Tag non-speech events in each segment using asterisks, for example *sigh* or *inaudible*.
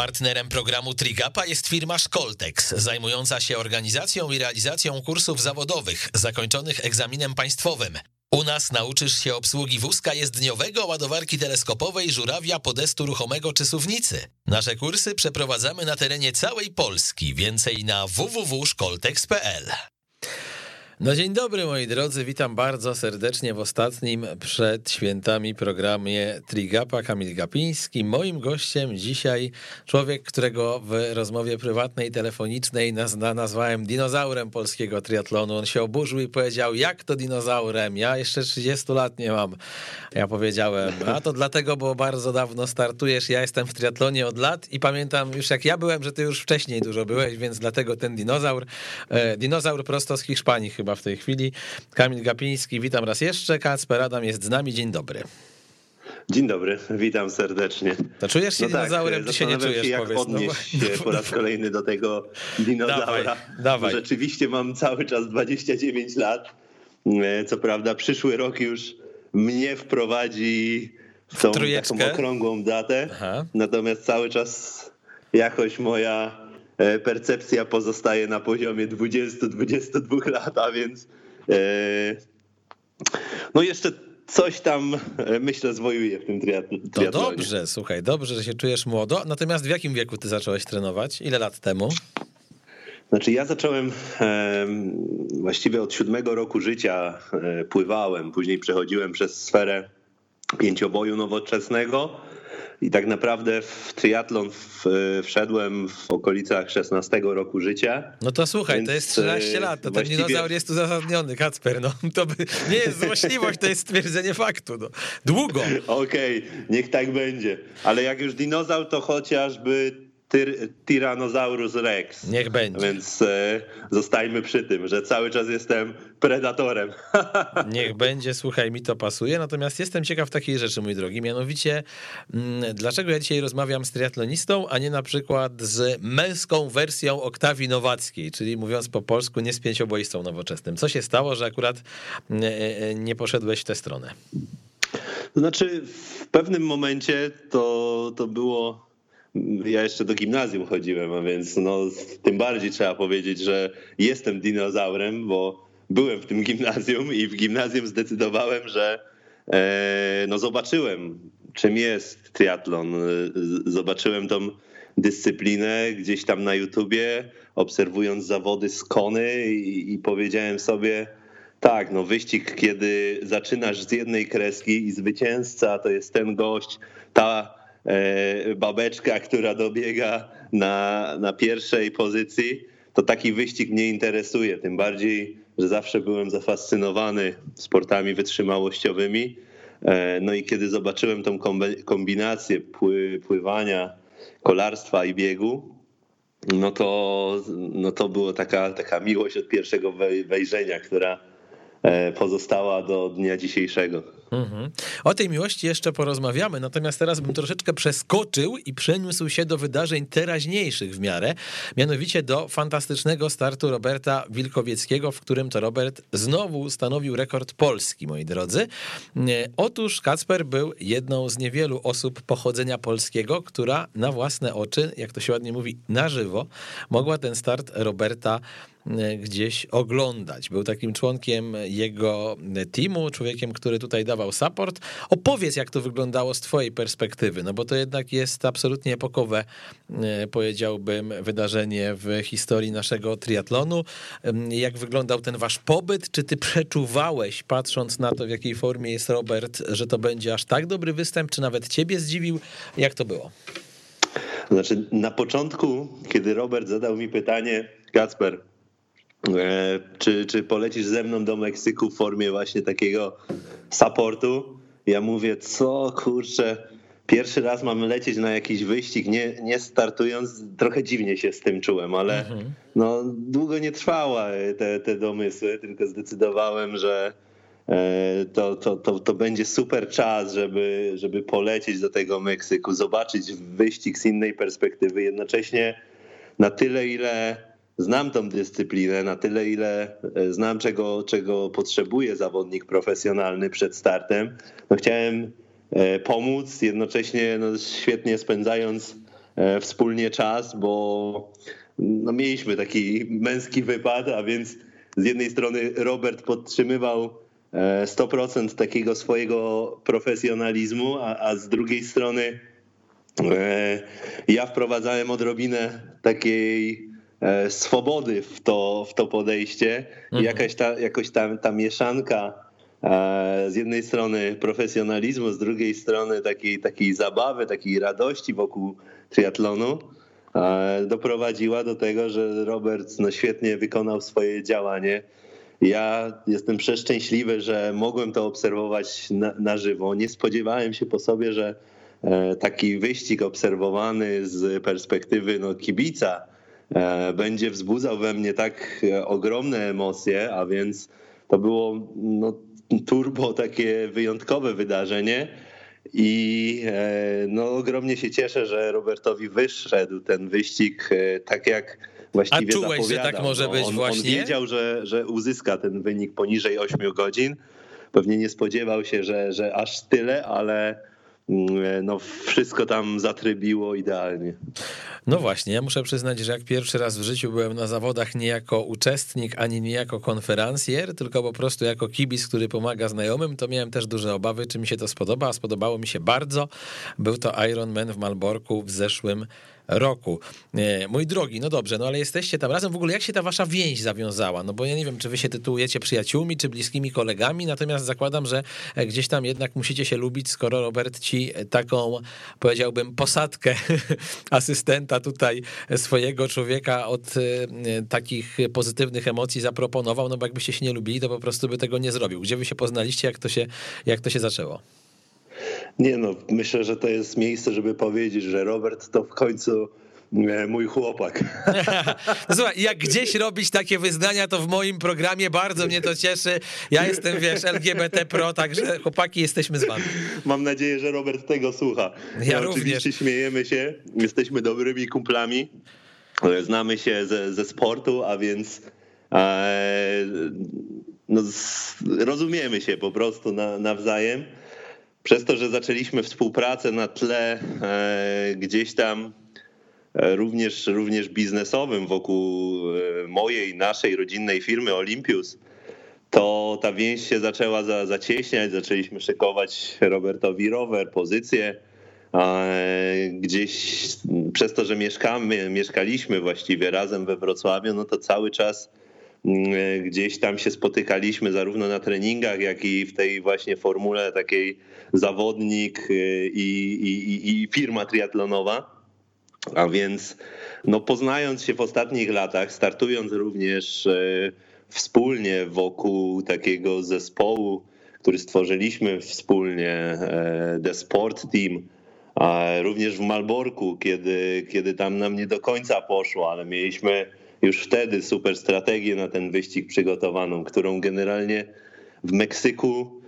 Partnerem programu Trigapa jest firma Szkoltex, zajmująca się organizacją i realizacją kursów zawodowych zakończonych egzaminem państwowym. U nas nauczysz się obsługi wózka jezdniowego, ładowarki teleskopowej, żurawia, podestu ruchomego czy suwnicy. Nasze kursy przeprowadzamy na terenie całej Polski. Więcej na www.szkoltex.pl. No dzień dobry moi drodzy, witam bardzo serdecznie w ostatnim przed świętami programie Trigapa Kamil Gapiński. Moim gościem dzisiaj człowiek, którego w rozmowie prywatnej, telefonicznej nazna, nazwałem dinozaurem polskiego triatlonu. On się oburzył i powiedział, jak to dinozaurem? Ja jeszcze 30 lat nie mam. Ja powiedziałem, a to dlatego, bo bardzo dawno startujesz, ja jestem w triatlonie od lat i pamiętam już jak ja byłem, że ty już wcześniej dużo byłeś, więc dlatego ten dinozaur, e, dinozaur prosto z Hiszpanii chyba w tej chwili. Kamil Gapiński, witam raz jeszcze. Kacper Adam jest z nami. Dzień dobry. Dzień dobry, witam serdecznie. To czujesz się no tak, dinozaurem, tak, czy się nie czujesz? Się, jak powiedz, no odnieść no, się po raz kolejny do tego dinozaura. Dawaj, dawaj. Rzeczywiście mam cały czas 29 lat. E, co prawda przyszły rok już mnie wprowadzi w tą taką okrągłą datę, Aha. natomiast cały czas jakoś moja percepcja pozostaje na poziomie 20-22 lat, a więc e, no jeszcze coś tam e, myślę zwojuje w tym triatlonie. To dobrze, słuchaj, dobrze, że się czujesz młodo. Natomiast w jakim wieku ty zacząłeś trenować? Ile lat temu? Znaczy ja zacząłem właściwie od siódmego roku życia pływałem, później przechodziłem przez sferę pięcioboju nowoczesnego i tak naprawdę w triatlon wszedłem w okolicach 16 roku życia. No to słuchaj, Więc to jest 13 e, lat, to właściwie... ten dinozaur jest uzasadniony, Kacper. No, *laughs* to nie jest złośliwość, to jest stwierdzenie faktu. No. Długo. *laughs* Okej, okay, niech tak będzie. Ale jak już dinozaur, to chociażby tyr, Tyrannosaurus rex. Niech będzie. Więc e, zostajmy przy tym, że cały czas jestem predatorem. *laughs* Niech będzie, słuchaj, mi to pasuje. Natomiast jestem ciekaw takiej rzeczy, mój drogi. Mianowicie, mm, dlaczego ja dzisiaj rozmawiam z triatlonistą, a nie na przykład z męską wersją Oktawii Nowackiej, czyli mówiąc po polsku, nie z pięcioboistą nowoczesnym. Co się stało, że akurat mm, e, e, nie poszedłeś w tę stronę? To znaczy, w pewnym momencie to, to było ja jeszcze do gimnazjum chodziłem, a więc no, tym bardziej trzeba powiedzieć, że jestem dinozaurem, bo byłem w tym gimnazjum i w gimnazjum zdecydowałem, że e, no, zobaczyłem, czym jest triatlon. Zobaczyłem tą dyscyplinę gdzieś tam na YouTubie, obserwując zawody z Kony i, i powiedziałem sobie, tak, no wyścig, kiedy zaczynasz z jednej kreski i zwycięzca to jest ten gość, ta E, babeczka, która dobiega na, na pierwszej pozycji, to taki wyścig mnie interesuje. Tym bardziej, że zawsze byłem zafascynowany sportami wytrzymałościowymi. E, no i kiedy zobaczyłem tą kombinację pływania, kolarstwa i biegu, no to, no to było taka, taka miłość od pierwszego wejrzenia, która e, pozostała do dnia dzisiejszego. Mhm. O tej miłości jeszcze porozmawiamy, natomiast teraz bym troszeczkę przeskoczył i przeniósł się do wydarzeń teraźniejszych w miarę, mianowicie do fantastycznego startu Roberta Wilkowieckiego, w którym to Robert znowu stanowił rekord Polski, moi drodzy. Otóż Kacper był jedną z niewielu osób pochodzenia polskiego, która na własne oczy, jak to się ładnie mówi, na żywo, mogła ten start Roberta gdzieś oglądać. Był takim członkiem jego teamu, człowiekiem, który tutaj dawał dawał support. Opowiedz, jak to wyglądało z twojej perspektywy, no bo to jednak jest absolutnie epokowe, e, powiedziałbym, wydarzenie w historii naszego triatlonu. Jak wyglądał ten wasz pobyt? Czy ty przeczuwałeś, patrząc na to, w jakiej formie jest Robert, że to będzie aż tak dobry występ, czy nawet ciebie zdziwił? Jak to było? Znaczy, na początku, kiedy Robert zadał mi pytanie, Kacper, czy, czy polecisz ze mną do Meksyku w formie właśnie takiego supportu? Ja mówię, co kurczę, pierwszy raz mamy lecieć na jakiś wyścig, nie, nie startując, trochę dziwnie się z tym czułem, ale mhm. no, długo nie trwały te, te domysły, tylko zdecydowałem, że e, to, to, to, to będzie super czas, żeby, żeby polecieć do tego Meksyku, zobaczyć wyścig z innej perspektywy, jednocześnie na tyle, ile znam tą dyscyplinę na tyle, ile e, znam, czego, czego potrzebuje zawodnik profesjonalny przed startem. No chciałem e, pomóc, jednocześnie no świetnie spędzając wspólnie czas, bo no, mieliśmy taki męski wypad, a więc z jednej strony Robert podtrzymywał 100% takiego swojego profesjonalizmu, a, a z drugiej strony ja wprowadzałem odrobinę takiej E, swobody w to, w to podejście. Mhm. Jakaś ta, jakoś ta, ta mieszanka e, z jednej strony profesjonalizmu, z drugiej strony takiej, takiej zabawy, takiej radości wokół triatlonu e, doprowadziła do tego, że Robert no, świetnie wykonał swoje działanie. Ja jestem przeszczęśliwy, że mogłem to obserwować na, na żywo. Nie spodziewałem się po sobie, że taki wyścig obserwowany z perspektywy no, kibica E, będzie wzbudzał we mnie tak e, ogromne emocje, a więc to było no, turbo takie wyjątkowe wydarzenie. I e, no, ogromnie się cieszę, że Robertowi wyszedł ten wyścig tak jak właściwie A czułeś, zapowiadał. że tak może no, być on, właśnie? On wiedział, że, że uzyska ten wynik poniżej 8 godzin. Pewnie nie spodziewał się, że, że aż tyle, ale no wszystko tam zatrybiło idealnie. No właśnie, ja muszę przyznać, że jak pierwszy raz w życiu byłem na zawodach nie jako uczestnik, ani nie jako konferencjer, tylko po prostu jako kibic, który pomaga znajomym, to miałem też duże obawy, czy mi się to spodoba, a spodobało mi się bardzo. Był to Ironman w Malborku w zeszłym. Mój drogi, no dobrze, no ale jesteście tam razem. W ogóle jak się ta wasza więź zawiązała? No bo ja nie wiem, czy wy się tytułujecie przyjaciółmi, czy bliskimi kolegami, natomiast zakładam, że gdzieś tam jednak musicie się lubić, skoro Robert ci taką, powiedziałbym, posadkę *laughs* asystenta tutaj swojego człowieka od e, takich pozytywnych emocji zaproponował, no bo jakbyście się nie lubili, to po prostu by tego nie zrobił. Gdzie wy się poznaliście, jak to się, jak to się zaczęło? Nie no, myślę, że to jest miejsce, żeby powiedzieć, że Robert to w końcu e, mój chłopak. No *laughs* słuchaj, jak gdzieś robić takie wyznania, to w moim programie bardzo mnie to cieszy. Ja jestem, wiesz, LGBT pro, także chłopaki jesteśmy z wami. Mam nadzieję, że Robert tego słucha. Ja również. Oczywiście śmiejemy się, jesteśmy dobrymi kumplami, znamy się ze, ze sportu, a więc e, no, rozumiemy się po prostu na, nawzajem przez to, że zaczęliśmy współpracę na tle e, gdzieś tam e, również, również biznesowym wokół e, mojej, naszej rodzinnej firmy Olympius, to ta więź się zaczęła za, zacieśniać, zaczęliśmy szykować Robertowi rower, pozycję. Gdzieś przez to, że mieszkamy, mieszkaliśmy właściwie razem we Wrocławiu, no to cały czas gdzieś tam się spotykaliśmy zarówno na treningach, jak i w tej właśnie formule takiej zawodnik y, i, i, i firma triatlonowa. A więc no, poznając się w ostatnich latach, startując również y, wspólnie wokół takiego zespołu, który stworzyliśmy wspólnie, The Sport Team, również w Malborku, kiedy, kiedy tam nam nie do końca poszło, ale mieliśmy już wtedy super strategię na ten wyścig przygotowaną, którą generalnie w Meksyku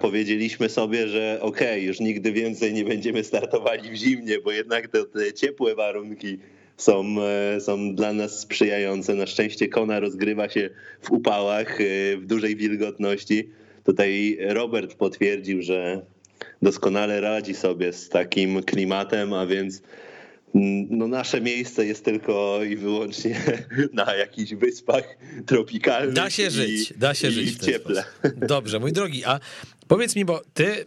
powiedzieliśmy sobie, że okej, okay, już nigdy więcej nie będziemy startowali w zimnie, bo jednak te, te ciepłe warunki są, e, są dla nas sprzyjające. Na szczęście Kona rozgrywa się w upałach, e, w dużej wilgotności. Tutaj Robert potwierdził, że doskonale radzi sobie z takim klimatem, a więc no nasze miejsce jest tylko i wyłącznie *laughs* na jakichś wyspach tropikalnych. Da się żyć, da się i żyć. w cieple. Sposób. Dobrze, mój drogi, a powiedz mi, bo ty, y,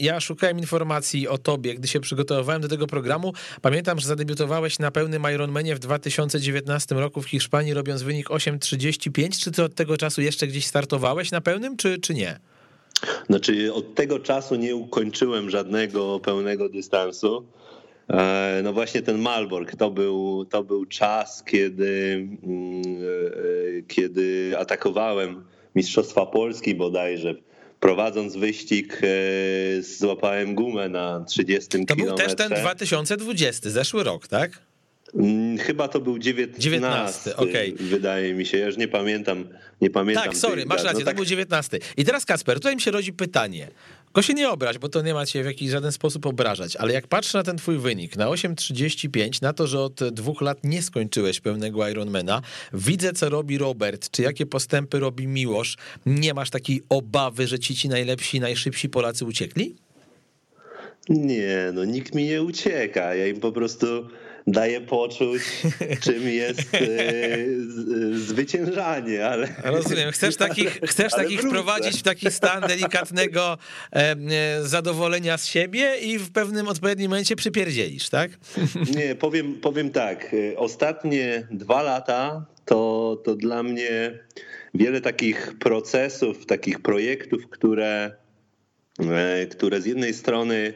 ja szukałem informacji o tobie, gdy się przygotowywałem do tego programu. Pamiętam, że zadebiutowałeś na pełnym Ironmanie w 2019 roku w Hiszpanii, robiąc wynik 8.35. Czy ty od tego czasu jeszcze gdzieś startowałeś na pełnym, czy, czy nie? Znaczy, od tego czasu nie ukończyłem żadnego pełnego dystansu. E, no właśnie ten Malbork to był, to był czas, kiedy, mm, e, kiedy atakowałem Mistrzostwa Polski bodajże. Prowadząc wyścig e, złapałem gumę na 30 To był też ten 2020, zeszły rok, tak? Mm, chyba to był 19, 19 okay. wydaje mi się. Ja już nie pamiętam. Nie pamiętam tak, sorry, masz rację, no tak... to był 19. I teraz Kasper, tutaj mi się rodzi pytanie. Tylko się nie obrać, bo to nie ma cię w jakiś żaden sposób obrażać, ale jak patrzę na ten twój wynik, na 8.35, na to, że od dwóch lat nie skończyłeś pełnego Ironmana, widzę, co robi Robert, czy jakie postępy robi Miłosz, nie masz takiej obawy, że ci ci najlepsi, najszybsi Polacy uciekli? Nie, no nikt mi nie ucieka. Ja im po prostu daje poczuć, czym jest *laughs* e, zwyciężanie, ale... Rozumiem, chcesz takich, chcesz ale takich wprowadzić w taki stan delikatnego e, zadowolenia z siebie i w pewnym odpowiednim momencie przypierdzielisz, tak? Nie, powiem, powiem tak, e, ostatnie dwa lata to, to dla mnie wiele takich procesów, takich projektów, które, które z jednej strony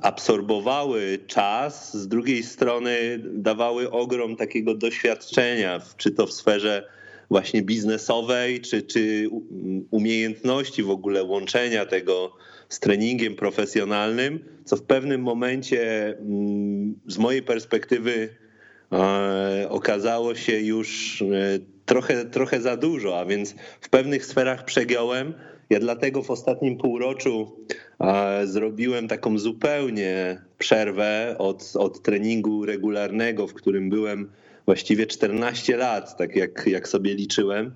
absorbowały czas, z drugiej strony dawały ogrom takiego doświadczenia, czy to w sferze właśnie biznesowej, czy, czy umiejętności w ogóle łączenia tego z treningiem profesjonalnym, co w pewnym momencie mm, z mojej perspektywy e, okazało się już e, trochę, trochę za dużo, a więc w pewnych sferach przegiąłem. Ja dlatego w ostatnim półroczu zrobiłem taką zupełnie przerwę od, od treningu regularnego, w którym byłem właściwie 14 lat, tak jak, jak sobie liczyłem.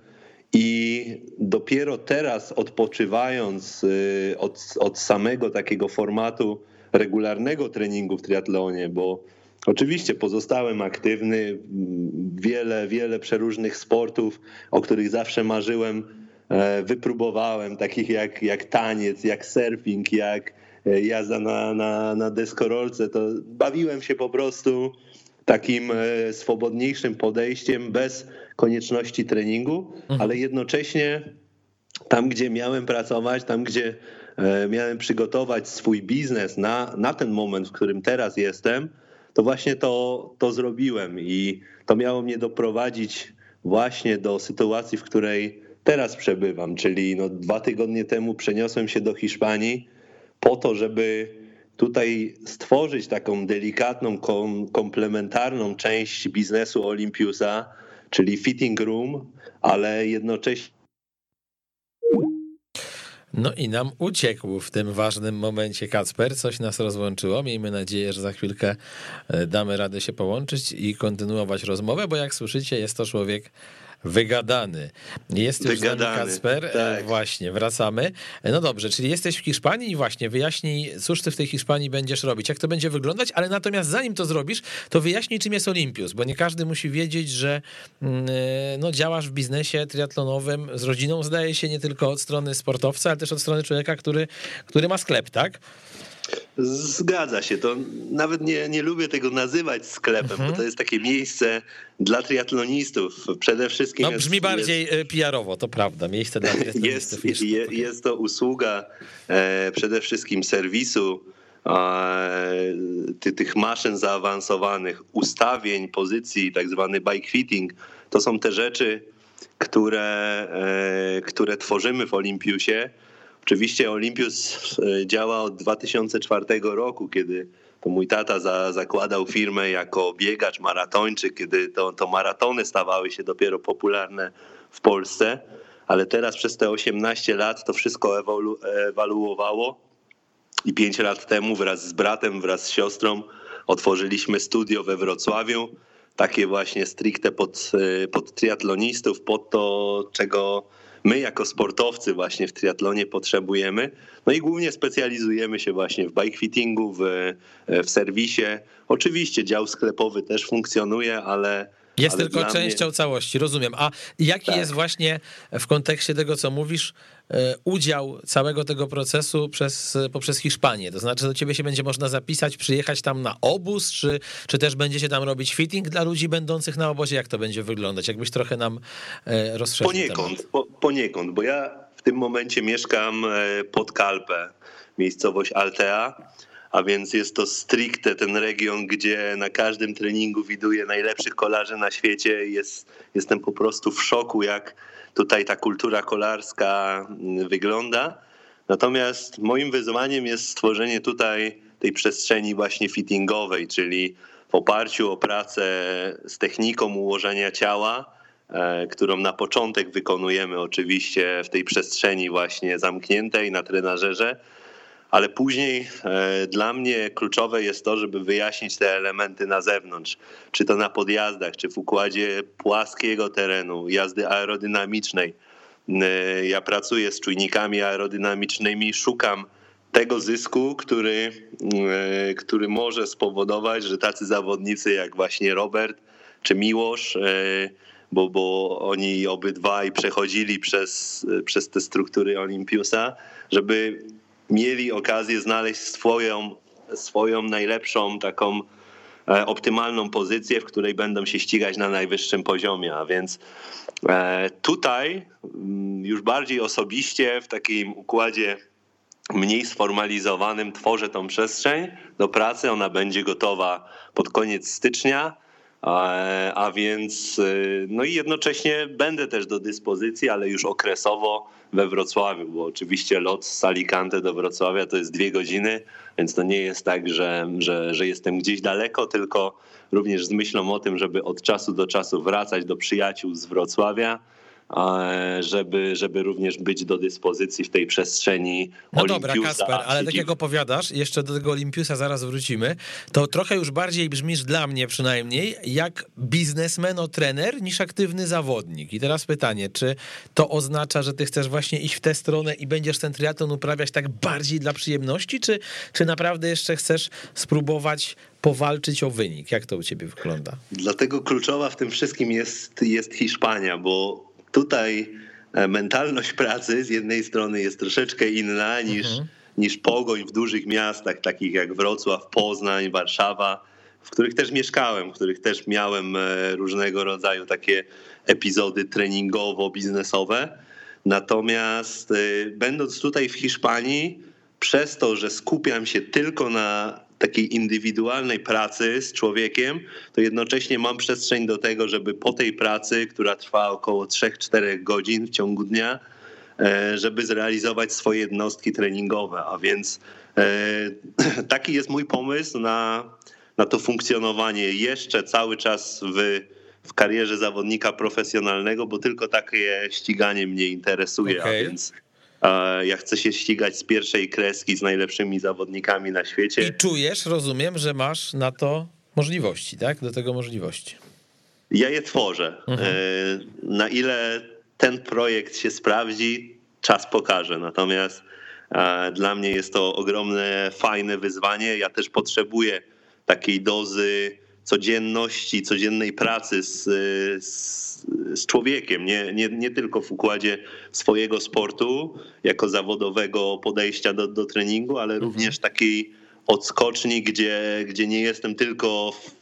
I dopiero teraz, odpoczywając y, od, od samego takiego formatu regularnego treningu w triatlonie, bo oczywiście pozostałem aktywny, wiele, wiele przeróżnych sportów, o których zawsze marzyłem, wypróbowałem, takich jak, jak taniec, jak surfing, jak e, jazda na, na, na deskorolce, to bawiłem się po prostu takim e, swobodniejszym podejściem, bez konieczności treningu, mhm. ale jednocześnie tam, gdzie miałem pracować, tam, gdzie miałem przygotować swój biznes na, na ten moment, w którym teraz jestem, to właśnie to, to zrobiłem i to miało mnie doprowadzić właśnie do sytuacji, w której teraz przebywam, czyli no dwa tygodnie temu przeniosłem się do Hiszpanii po to, żeby tutaj stworzyć taką delikatną, kom, komplementarną część biznesu Olympiusa, czyli fitting room, ale jednocześnie no i nam uciekł w tym ważnym momencie Kacper, coś nas rozłączyło. Miejmy nadzieję, że za chwilkę e, damy radę się połączyć i kontynuować rozmowę, bo jak słyszycie, jest to człowiek Wygadany. Jest już Wygadany, Kasper. E, tak. Właśnie, wracamy. E, no dobrze, czyli jesteś w Hiszpanii i właśnie wyjaśnij, cóż ty w tej Hiszpanii będziesz robić, jak to będzie wyglądać, ale natomiast zanim to zrobisz, to wyjaśnij, czym jest Olimpius, bo nie każdy musi wiedzieć, że mm, e, no, działasz w biznesie triatlonowym z rodziną, zdaje się, nie tylko od strony sportowca, ale też od strony człowieka, który, który ma sklep, tak? Zgadza się. To nawet nie, nie lubię tego nazywać sklepem, mhm. bo to jest takie miejsce dla triatlonistów. Przede wszystkim. No, brzmi jest, bardziej jest, PR-owo, to prawda. Miejsce dla *laughs* triatlonistów. Jest, jest, jest to usługa e, przede wszystkim serwisu e, tych maszyn zaawansowanych, ustawień, pozycji, tak zwany bike fitting. To są te rzeczy, które, e, które tworzymy w Olympiusie Oczywiście Olympus e, działa od 2004 roku, kiedy to mój tata za, zakładał firmę jako biegacz, maratończyk, kiedy to, to maratony stawały się dopiero popularne w Polsce, ale teraz przez te 18 lat to wszystko ewolu, ewaluowało i 5 lat temu wraz z bratem, wraz z siostrą otworzyliśmy studio we Wrocławiu, takie właśnie stricte pod, e, pod triatlonistów, pod to, czego my jako sportowcy właśnie w triatlonie potrzebujemy. No i głównie specjalizujemy się właśnie w bike fittingu, w, w serwisie. Oczywiście dział sklepowy też funkcjonuje, ale jest tylko częścią mnie... całości, rozumiem. A jaki tak. jest właśnie w kontekście tego, co mówisz, e, udział całego tego procesu przez, poprzez Hiszpanię? To znaczy, do ciebie się będzie można zapisać, przyjechać tam na obóz, czy, czy też będziecie tam robić fitting dla ludzi będących na obozie? Jak to będzie wyglądać? Jakbyś trochę nam e, rozszerzył Poniekąd, po, poniekąd, bo ja w tym momencie mieszkam e, pod Kalpę, miejscowość Altea a więc jest to stricte ten region, gdzie na każdym treningu widuję najlepszych kolarzy na świecie. Jest, jestem po prostu w szoku, jak tutaj ta kultura kolarska mm, wygląda. Natomiast moim wyzwaniem jest stworzenie tutaj tej przestrzeni właśnie fittingowej, czyli w oparciu o pracę z techniką ułożenia ciała, e, którą na początek wykonujemy oczywiście w tej przestrzeni właśnie zamkniętej na trenażerze, ale później e, dla mnie kluczowe jest to, żeby wyjaśnić te elementy na zewnątrz, czy to na podjazdach, czy w układzie płaskiego terenu, jazdy aerodynamicznej. E, ja pracuję z czujnikami aerodynamicznymi, szukam tego zysku, który, e, który może spowodować, że tacy zawodnicy jak właśnie Robert czy Miłosz, bo, bo oni obydwaj przechodzili przez, przez te struktury Olympiusa, żeby mieli okazję znaleźć swoją, swoją najlepszą taką e, optymalną pozycję, w której będą się ścigać na najwyższym poziomie. A więc tutaj mm, już bardziej osobiście w takim układzie mniej sformalizowanym tworzę tą przestrzeń do pracy. Ona będzie gotowa pod koniec stycznia. A więc, y, no i jednocześnie będę też do dyspozycji, ale już okresowo we Wrocławiu, bo oczywiście lot z Alicante do Wrocławia to jest dwie godziny, więc to nie jest tak, że, że, że jestem gdzieś daleko, tylko również z myślą o tym, żeby od czasu do czasu wracać do przyjaciół z Wrocławia żeby, żeby również być do dyspozycji w tej przestrzeni No dobra, Kasper, ale tak jak opowiadasz, jeszcze do tego Olimpiusa zaraz wrócimy, to trochę już bardziej brzmisz dla mnie przynajmniej jak biznesmen, o trener niż aktywny zawodnik. I teraz pytanie, czy to oznacza, że ty chcesz właśnie iść w tę stronę i będziesz ten triatlon uprawiać tak bardziej dla przyjemności, czy, czy naprawdę jeszcze chcesz spróbować powalczyć o wynik? Jak to u ciebie wygląda? Dlatego kluczowa w tym wszystkim jest, jest Hiszpania, bo tutaj e, mentalność pracy z jednej strony jest troszeczkę inna niż, mhm. niż pogoń w dużych miastach, takich jak Wrocław, Poznań, Warszawa, w których też mieszkałem, w których też miałem e, różnego rodzaju takie epizody treningowo-biznesowe. Natomiast e, będąc tutaj w Hiszpanii, przez to, że skupiam się tylko na takiej indywidualnej pracy z człowiekiem, to jednocześnie mam przestrzeń do tego, żeby po tej pracy, która trwa około 3-4 godzin w ciągu dnia, e, żeby zrealizować swoje jednostki treningowe. A więc e, *clears throat* taki jest mój pomysł na, na to funkcjonowanie jeszcze cały czas w, w karierze zawodnika profesjonalnego, bo tylko takie ściganie mnie interesuje. Okay. A więc ja chcę się ścigać z pierwszej kreski z najlepszymi zawodnikami na świecie. I czujesz, rozumiem, że masz na to możliwości, tak? Do tego możliwości. Ja je tworzę. Mhm. E, na ile ten projekt się sprawdzi, czas pokaże. Natomiast e, dla mnie jest to ogromne, fajne wyzwanie. Ja też potrzebuję takiej dozy codzienności, codziennej pracy z, z z człowiekiem, nie, nie, nie tylko w układzie swojego sportu, jako zawodowego podejścia do, do treningu, ale mhm. również taki odskoczni, gdzie, gdzie nie jestem tylko w,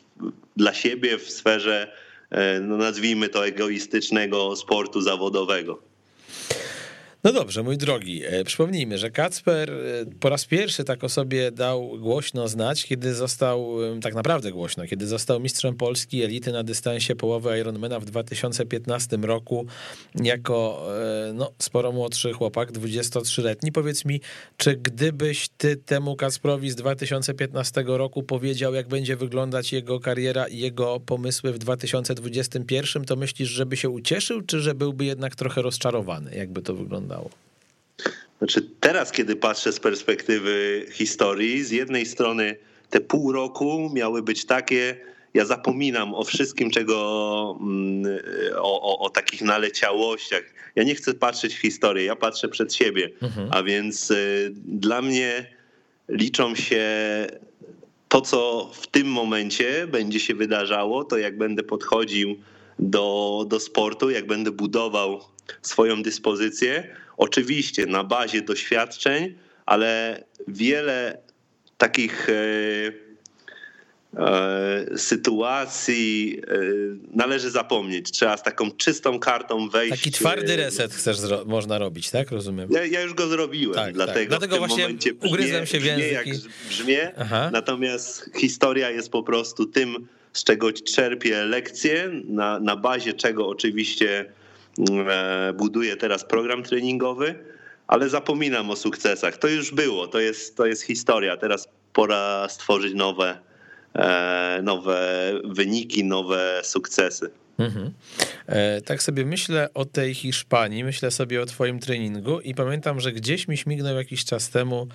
dla siebie w sferze, e, no nazwijmy to, egoistycznego sportu zawodowego. No dobrze, mój drogi, e, przypomnijmy, że Kacper e, po raz pierwszy tak o sobie dał głośno znać, kiedy został, tak naprawdę głośno, kiedy został mistrzem Polski elity na dystansie połowy Ironmana w 2015 roku jako e, no, sporo młodszy chłopak, 23-letni. Powiedz mi, czy gdybyś ty temu Kacprowi z 2015 roku powiedział, jak będzie wyglądać jego kariera i jego pomysły w 2021, to myślisz, żeby się ucieszył, czy że byłby jednak trochę rozczarowany? Jakby to wyglądało? Wyglądało? Znaczy teraz, kiedy patrzę z perspektywy historii, z jednej strony te pół roku miały być takie, ja zapominam o wszystkim, czego mm, o, o, o, takich naleciałościach. Ja nie chcę patrzeć w historię, ja patrzę przed siebie. Mhm. A więc y, dla mnie liczą się to, co w tym momencie będzie się wydarzało, to jak będę podchodził do, do sportu, jak będę budował swoją dyspozycję, Oczywiście na bazie doświadczeń, ale wiele takich e, e, sytuacji e, należy zapomnieć. Trzeba z taką czystą kartą wejść. Taki twardy reset chcesz można robić, tak? Rozumiem. Ja, ja już go zrobiłem, tak, dlatego, tak. dlatego właśnie ugryzłem się w język. jak brzmie, natomiast historia jest po prostu tym, z czego czerpię lekcje, na, na bazie czego oczywiście buduję teraz program treningowy, ale zapominam o sukcesach. To już było, to jest, to jest historia. Teraz pora stworzyć nowe, e, nowe wyniki, nowe sukcesy. Mhm. E, tak sobie myślę o tej Hiszpanii, myślę sobie o Twoim treningu i pamiętam, że gdzieś mi śmignął jakiś czas temu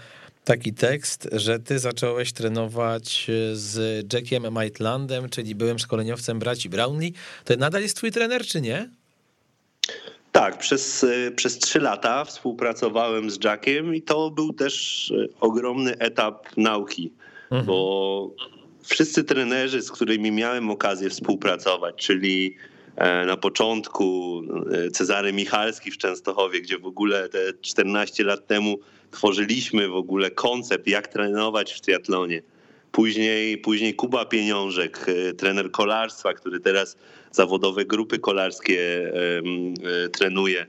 taki tekst, że Ty zacząłeś trenować z Jackiem Maitlandem, czyli byłym szkoleniowcem braci Brownlee. To nadal jest Twój trener, czy nie? Tak, przez, przez trzy lata współpracowałem z Jackiem i to był też ogromny etap nauki, mhm. bo wszyscy trenerzy, z którymi miałem okazję współpracować, czyli e, na początku e, Cezary Michalski w Częstochowie, gdzie w ogóle te 14 lat temu tworzyliśmy w ogóle koncept, jak trenować w triatlonie. Później, później Kuba Pieniążek, trener kolarstwa, który teraz zawodowe grupy kolarskie trenuje.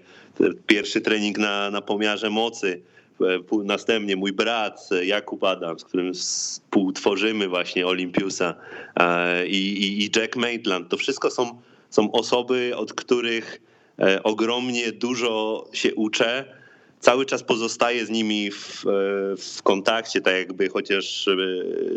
Pierwszy trening na, na pomiarze mocy E, następnie mój brat e, Jakub Adam, z którym współtworzymy właśnie Olympiusa e, i, i Jack Maitland. To wszystko są, są osoby, od których ogromnie dużo się uczę. Cały czas pozostaję z nimi w, w kontakcie, tak jakby chociaż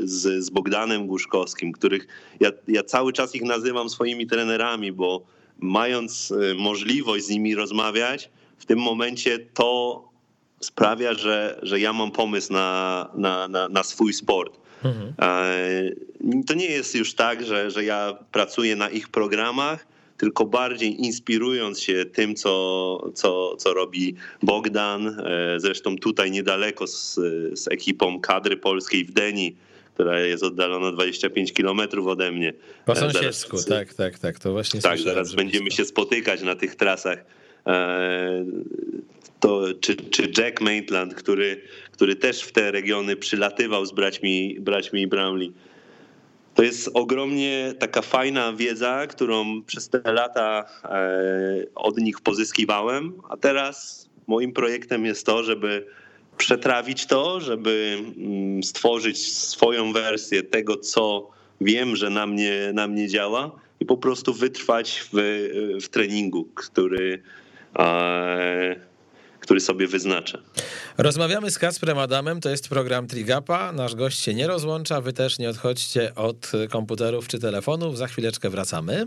z, z Bogdanem Guszkowskim, których ja, ja cały czas ich nazywam swoimi trenerami, bo mając możliwość z nimi rozmawiać, w tym momencie to sprawia, że, że ja mam pomysł na, na, na, na swój sport. Mhm. To nie jest już tak, że, że ja pracuję na ich programach, tylko bardziej inspirując się tym, co, co, co robi Bogdan. E, zresztą tutaj niedaleko z, z ekipą kadry polskiej w Deni, która jest oddalona 25 kilometrów ode mnie. Po e, sąsiedzku, zaraz, tak, tak, tak. To właśnie Tak, zaraz będziemy się spotykać na tych trasach. E, to, czy, czy Jack Maitland, który, który też w te regiony przylatywał z braćmi, braćmi Brownlee. To jest ogromnie taka fajna wiedza, którą przez te lata e, od nich pozyskiwałem, a teraz moim projektem jest to, żeby przetrawić to, żeby mm, stworzyć swoją wersję tego, co wiem, że na mnie, na mnie działa i po prostu wytrwać w, w treningu, który e, który sobie wyznaczę. Rozmawiamy z Kasprem Adamem, to jest program Trigapa. Nasz gość się nie rozłącza, wy też nie odchodźcie od komputerów czy telefonów. Za chwileczkę wracamy.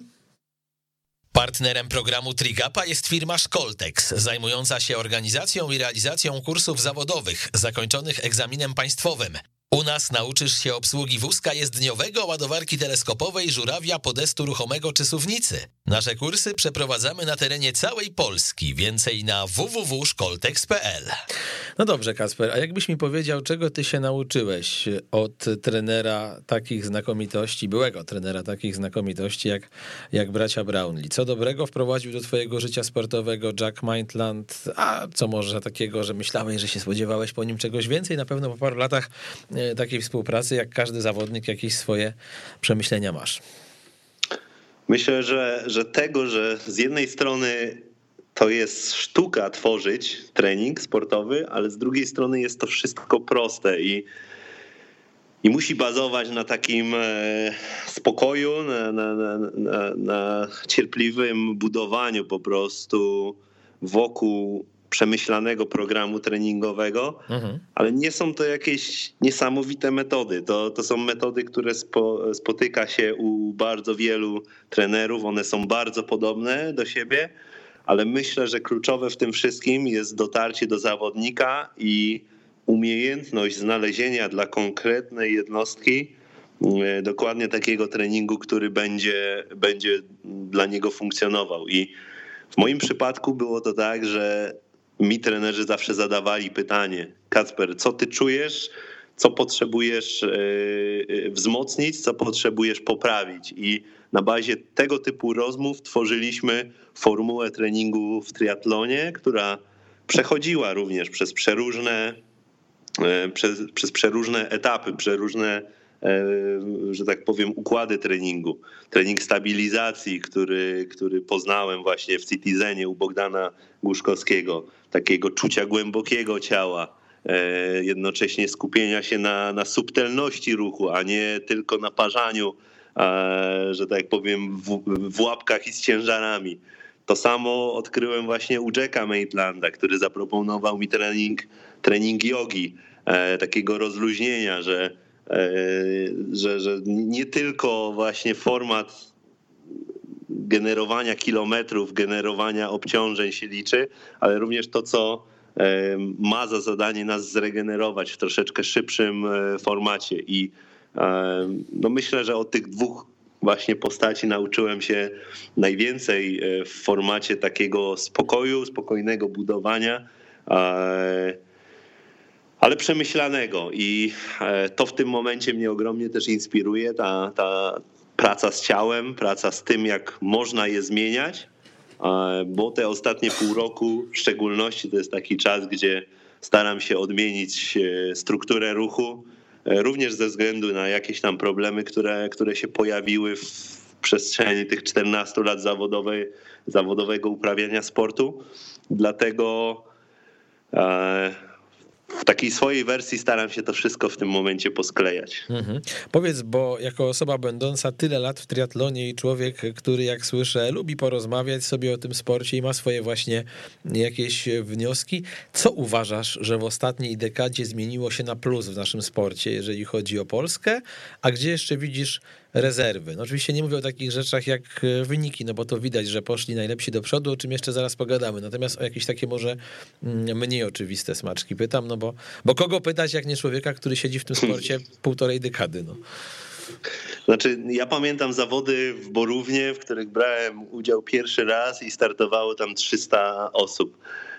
Partnerem programu Trigapa jest firma Szkoltex, zajmująca się organizacją i realizacją kursów zawodowych zakończonych egzaminem państwowym. U nas nauczysz się obsługi wózka jezdniowego, ładowarki teleskopowej, żurawia, podestu ruchomego czy suwnicy. Nasze kursy przeprowadzamy na terenie całej Polski. Więcej na www.szkoltex.pl No dobrze, Kasper, a jakbyś mi powiedział, czego ty się nauczyłeś od trenera takich znakomitości, byłego trenera takich znakomitości jak, jak bracia Brownlee? Co dobrego wprowadził do twojego życia sportowego Jack Maitland, a co może takiego, że myślałeś, że się spodziewałeś po nim czegoś więcej? Na pewno po paru latach takiej współpracy, jak każdy zawodnik jakieś swoje przemyślenia masz? Myślę, że, że tego, że z jednej strony to jest sztuka tworzyć trening sportowy, ale z drugiej strony jest to wszystko proste i, i musi bazować na takim e, spokoju, na, na, na, na cierpliwym budowaniu po prostu wokół przemyślanego programu treningowego, mhm. ale nie są to jakieś niesamowite metody. To, to są metody, które spo, spotyka się u bardzo wielu trenerów. One są bardzo podobne do siebie, ale myślę, że kluczowe w tym wszystkim jest dotarcie do zawodnika i umiejętność znalezienia dla konkretnej jednostki e, dokładnie takiego treningu, który będzie, będzie dla niego funkcjonował. I w moim przypadku było to tak, że mi trenerzy zawsze zadawali pytanie: Kacper, co ty czujesz? Co potrzebujesz e, e, wzmocnić, co potrzebujesz poprawić? I na bazie tego typu rozmów tworzyliśmy formułę treningu w triatlonie, która przechodziła również przez przeróżne, e, przez, przez przeróżne etapy, przeróżne że tak powiem, układy treningu. Trening stabilizacji, który, który poznałem właśnie w Citizenie u Bogdana Głuszkowskiego, takiego czucia głębokiego ciała, e, jednocześnie skupienia się na, na subtelności ruchu, a nie tylko na parzaniu, że tak powiem, w, w łapkach i z ciężarami. To samo odkryłem właśnie u Jacka Maitlanda, który zaproponował mi trening, trening jogi, e, takiego rozluźnienia, że E, że, że nie tylko właśnie format generowania kilometrów, generowania obciążeń się liczy, ale również to, co e, ma za zadanie nas zregenerować w troszeczkę szybszym e, formacie. I no myślę, że od tych dwóch właśnie postaci nauczyłem się najwięcej w formacie takiego spokoju, spokojnego budowania ale przemyślanego i e, to w tym momencie mnie ogromnie też inspiruje, ta, ta praca z ciałem, praca z tym, jak można je zmieniać, bo te ostatnie pół roku w szczególności to jest taki czas, gdzie staram się odmienić e, strukturę ruchu, e, również ze względu na jakieś tam problemy, które, które się pojawiły w przestrzeni tych 14 lat zawodowej, zawodowego uprawiania sportu. Dlatego w takiej swojej wersji staram się to wszystko w tym momencie posklejać. Mhm. Powiedz, bo jako osoba będąca tyle lat w triatlonie i człowiek, który jak słyszę, lubi porozmawiać sobie o tym sporcie i ma swoje właśnie jakieś wnioski, co uważasz, że w ostatniej dekadzie zmieniło się na plus w naszym sporcie, jeżeli chodzi o Polskę, a gdzie jeszcze widzisz rezerwy. No oczywiście nie mówię o takich rzeczach jak e, wyniki, no bo to widać, że poszli najlepsi do przodu, o czym jeszcze zaraz pogadamy. Natomiast o jakieś takie może mm, mniej oczywiste smaczki pytam, no bo, bo kogo pytać, jak nie człowieka, który siedzi w tym sporcie *laughs* półtorej dekady, no. Znaczy, ja pamiętam zawody w Borównie, w których brałem udział pierwszy raz i startowało tam 300 osób.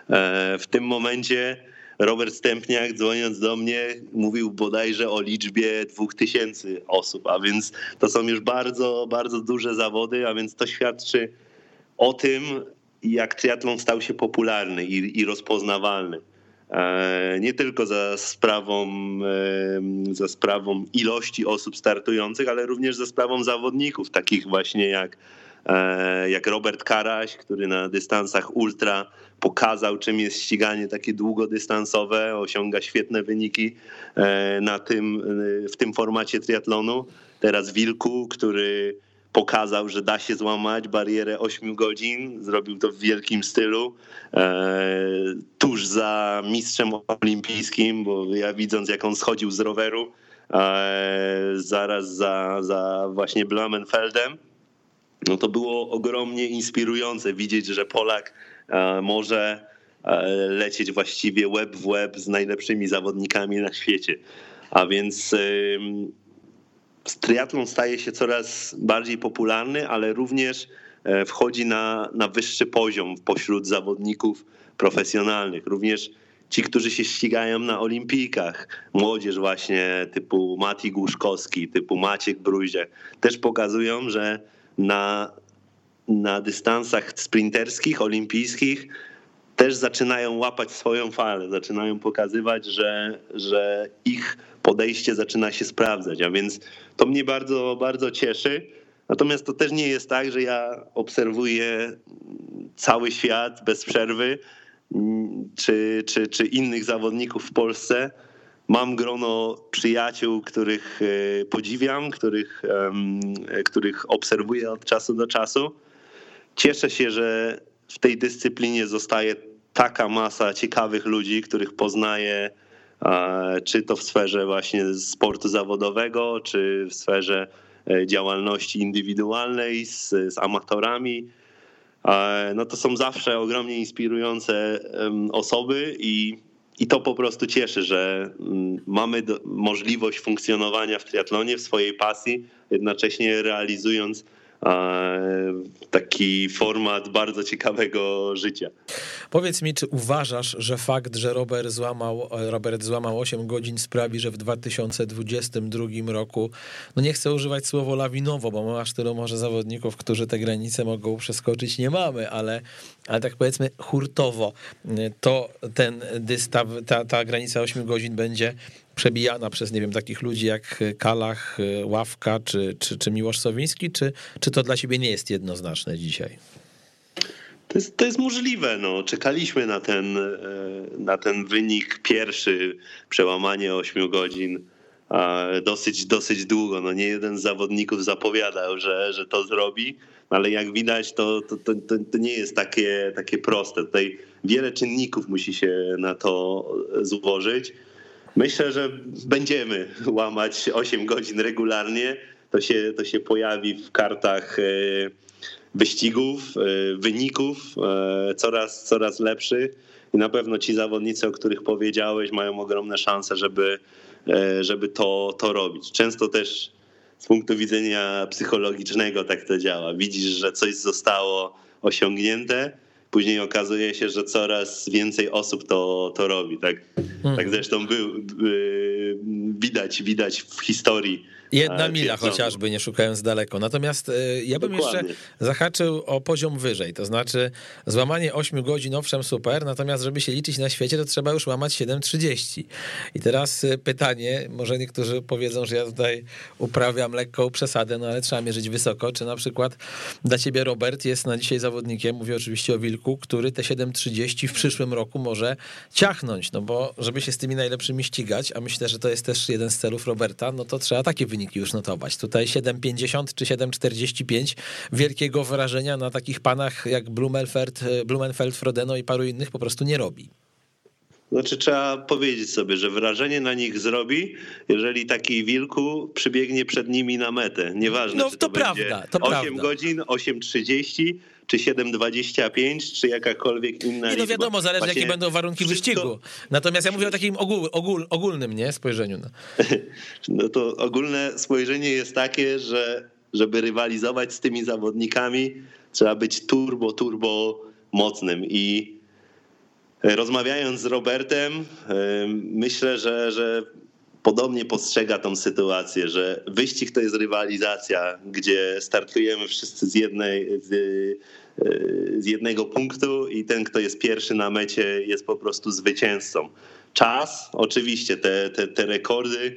E, w tym momencie Robert Stępniak dzwoniąc do mnie mówił bodajże o liczbie 2000 osób, a więc to są już bardzo, bardzo duże zawody, a więc to świadczy o tym, jak triatlon stał się popularny i, i rozpoznawalny. E, nie tylko za sprawą, e, za sprawą ilości osób startujących, ale również za sprawą zawodników, takich właśnie jak, e, jak Robert Karaś, który na dystansach ultra pokazał, czym jest ściganie takie długodystansowe, osiąga świetne wyniki e, na tym, e, w tym formacie triatlonu. Teraz Wilku, który pokazał, że da się złamać barierę 8 godzin, zrobił to w wielkim stylu, e, tuż za mistrzem olimpijskim, bo ja widząc jak on schodził z roweru, zaraz za, za właśnie Blamenfeldem, no to było ogromnie inspirujące widzieć, że Polak może e, lecieć właściwie web w web z najlepszymi zawodnikami na świecie. A więc triatlon staje się coraz bardziej popularny, ale również e, wchodzi na, na wyższy poziom pośród zawodników profesjonalnych. Również ci, którzy się ścigają na olimpijkach, młodzież właśnie typu Mati Głuszkowski, typu Maciek Bruzie, też pokazują, że na na dystansach sprinterskich, olimpijskich też zaczynają łapać swoją falę, zaczynają pokazywać, że, że ich podejście zaczyna się sprawdzać, a więc to mnie bardzo, bardzo cieszy. Natomiast to też nie jest tak, że ja obserwuję cały świat bez przerwy, czy, czy, czy innych zawodników w Polsce. Mam grono przyjaciół, których e, podziwiam, których, których obserwuję od czasu do czasu. Cieszę się, że w tej dyscyplinie zostaje taka masa ciekawych ludzi, których poznaję, czy to w sferze właśnie sportu zawodowego, czy w sferze e, działalności indywidualnej z, z amatorami. No to są zawsze ogromnie inspirujące osoby i, i to po prostu cieszy, że mamy możliwość funkcjonowania w triatlonie, w swojej pasji, jednocześnie realizując taki format bardzo ciekawego życia. Powiedz mi, czy uważasz, że fakt, że Robert złamał, Robert złamał 8 godzin sprawi, że w 2022 roku, no nie chcę używać słowa lawinowo, bo aż tylu może zawodników, którzy te granice mogą przeskoczyć, nie mamy, ale, ale tak powiedzmy hurtowo, to ten dystaw, ta, ta granica 8 godzin będzie przebijana przez, nie wiem, takich ludzi jak Kalach, Ławka czy, czy, czy Miłosz Sowiński, czy, czy to dla ciebie nie jest jednoznaczne dzisiaj? To jest, to jest możliwe. No. Czekaliśmy na ten, e, na ten wynik pierwszy, przełamanie 8 godzin dosyć, dosyć długo. No, nie jeden z zawodników zapowiadał, że, że to zrobi, ale jak widać, to, to, to, to nie jest takie, takie proste. Tutaj wiele czynników musi się na to złożyć. Myślę, że będziemy łamać 8 godzin regularnie. To się, to się pojawi w kartach e, wyścigów, e, wyników e, coraz, coraz lepszych. I na pewno ci zawodnicy, o których powiedziałeś, mają ogromne szanse, żeby, żeby to, to robić. Często też z punktu widzenia psychologicznego tak to działa. Widzisz, że coś zostało osiągnięte, później okazuje się, że coraz więcej osób to, to robi. Tak, mhm. tak zresztą był, yy, widać, widać w historii Jedna mila chociażby, nie szukając daleko. Natomiast e, ja bym Dokładnie. jeszcze zahaczył o poziom wyżej, to znaczy złamanie 8 godzin, owszem, super, natomiast żeby się liczyć na świecie, to trzeba już łamać 7.30. I teraz e, pytanie, może niektórzy powiedzą, że ja tutaj uprawiam lekką przesadę, no ale trzeba mierzyć wysoko, czy na przykład dla ciebie Robert jest na dzisiaj zawodnikiem, mówię oczywiście o Wilku, który te 7.30 w przyszłym roku może ciachnąć, no bo żeby się z tymi najlepszymi ścigać, a myślę, że to jest też jeden z celów Roberta, no to trzeba takie wyniki już notować. Tutaj 7,50 czy 7,45 wielkiego wrażenia na takich panach jak Blumenfeld, Blumenfeld, Frodeno i paru innych po prostu nie robi. Znaczy trzeba powiedzieć sobie, że wrażenie na nich zrobi, jeżeli taki wilku przybiegnie przed nimi na metę. Nieważne, no, to, to prawda, to 8 prawda. godzin, 8.30 czy 7,25, czy jakakolwiek inna Nie, no wiadomo, zależy Właśnie jakie będą warunki wszystko... wyścigu. Natomiast ja mówię o takim ogól, ogól, ogólnym nie, spojrzeniu. No. *laughs* no to ogólne spojrzenie jest takie, że żeby rywalizować z tymi zawodnikami, trzeba być turbo, turbo mocnym i rozmawiając z Robertem, myślę, że, że podobnie postrzega tą sytuację, że wyścig to jest rywalizacja, gdzie startujemy wszyscy z, jednej, z, z jednego punktu i ten, kto jest pierwszy na mecie, jest po prostu zwycięzcą. Czas, oczywiście, te, te, te rekordy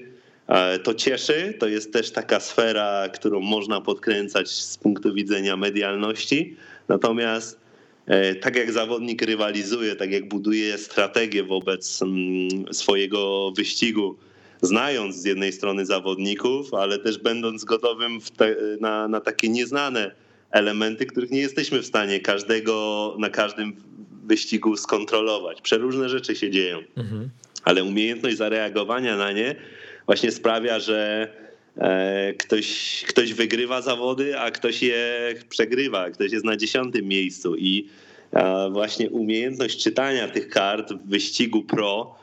e, to cieszy. To jest też taka sfera, którą można podkręcać z punktu widzenia medialności. Natomiast e, tak jak zawodnik rywalizuje, tak jak buduje strategię wobec mm, swojego wyścigu, znając z jednej strony zawodników, ale też będąc gotowym te, na, na takie nieznane elementy, których nie jesteśmy w stanie każdego na każdym wyścigu skontrolować. Przeróżne rzeczy się dzieją, mhm. ale umiejętność zareagowania na nie właśnie sprawia, że e, ktoś, ktoś wygrywa zawody, a ktoś je przegrywa, ktoś jest na dziesiątym miejscu i właśnie umiejętność czytania tych kart w wyścigu pro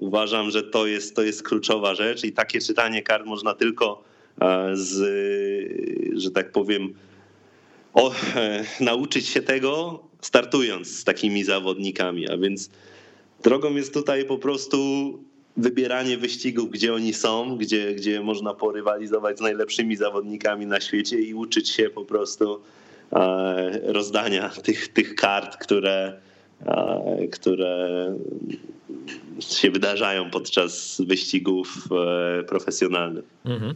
uważam, że to jest, to jest kluczowa rzecz i takie czytanie kart można tylko e, z, że tak powiem, o, e, nauczyć się tego startując z takimi zawodnikami, a więc drogą jest tutaj po prostu wybieranie wyścigów, gdzie oni są, gdzie, gdzie można porywalizować z najlepszymi zawodnikami na świecie i uczyć się po prostu rozdania tych, tych kart, które, które się wydarzają podczas wyścigów e, profesjonalnych. Mhm.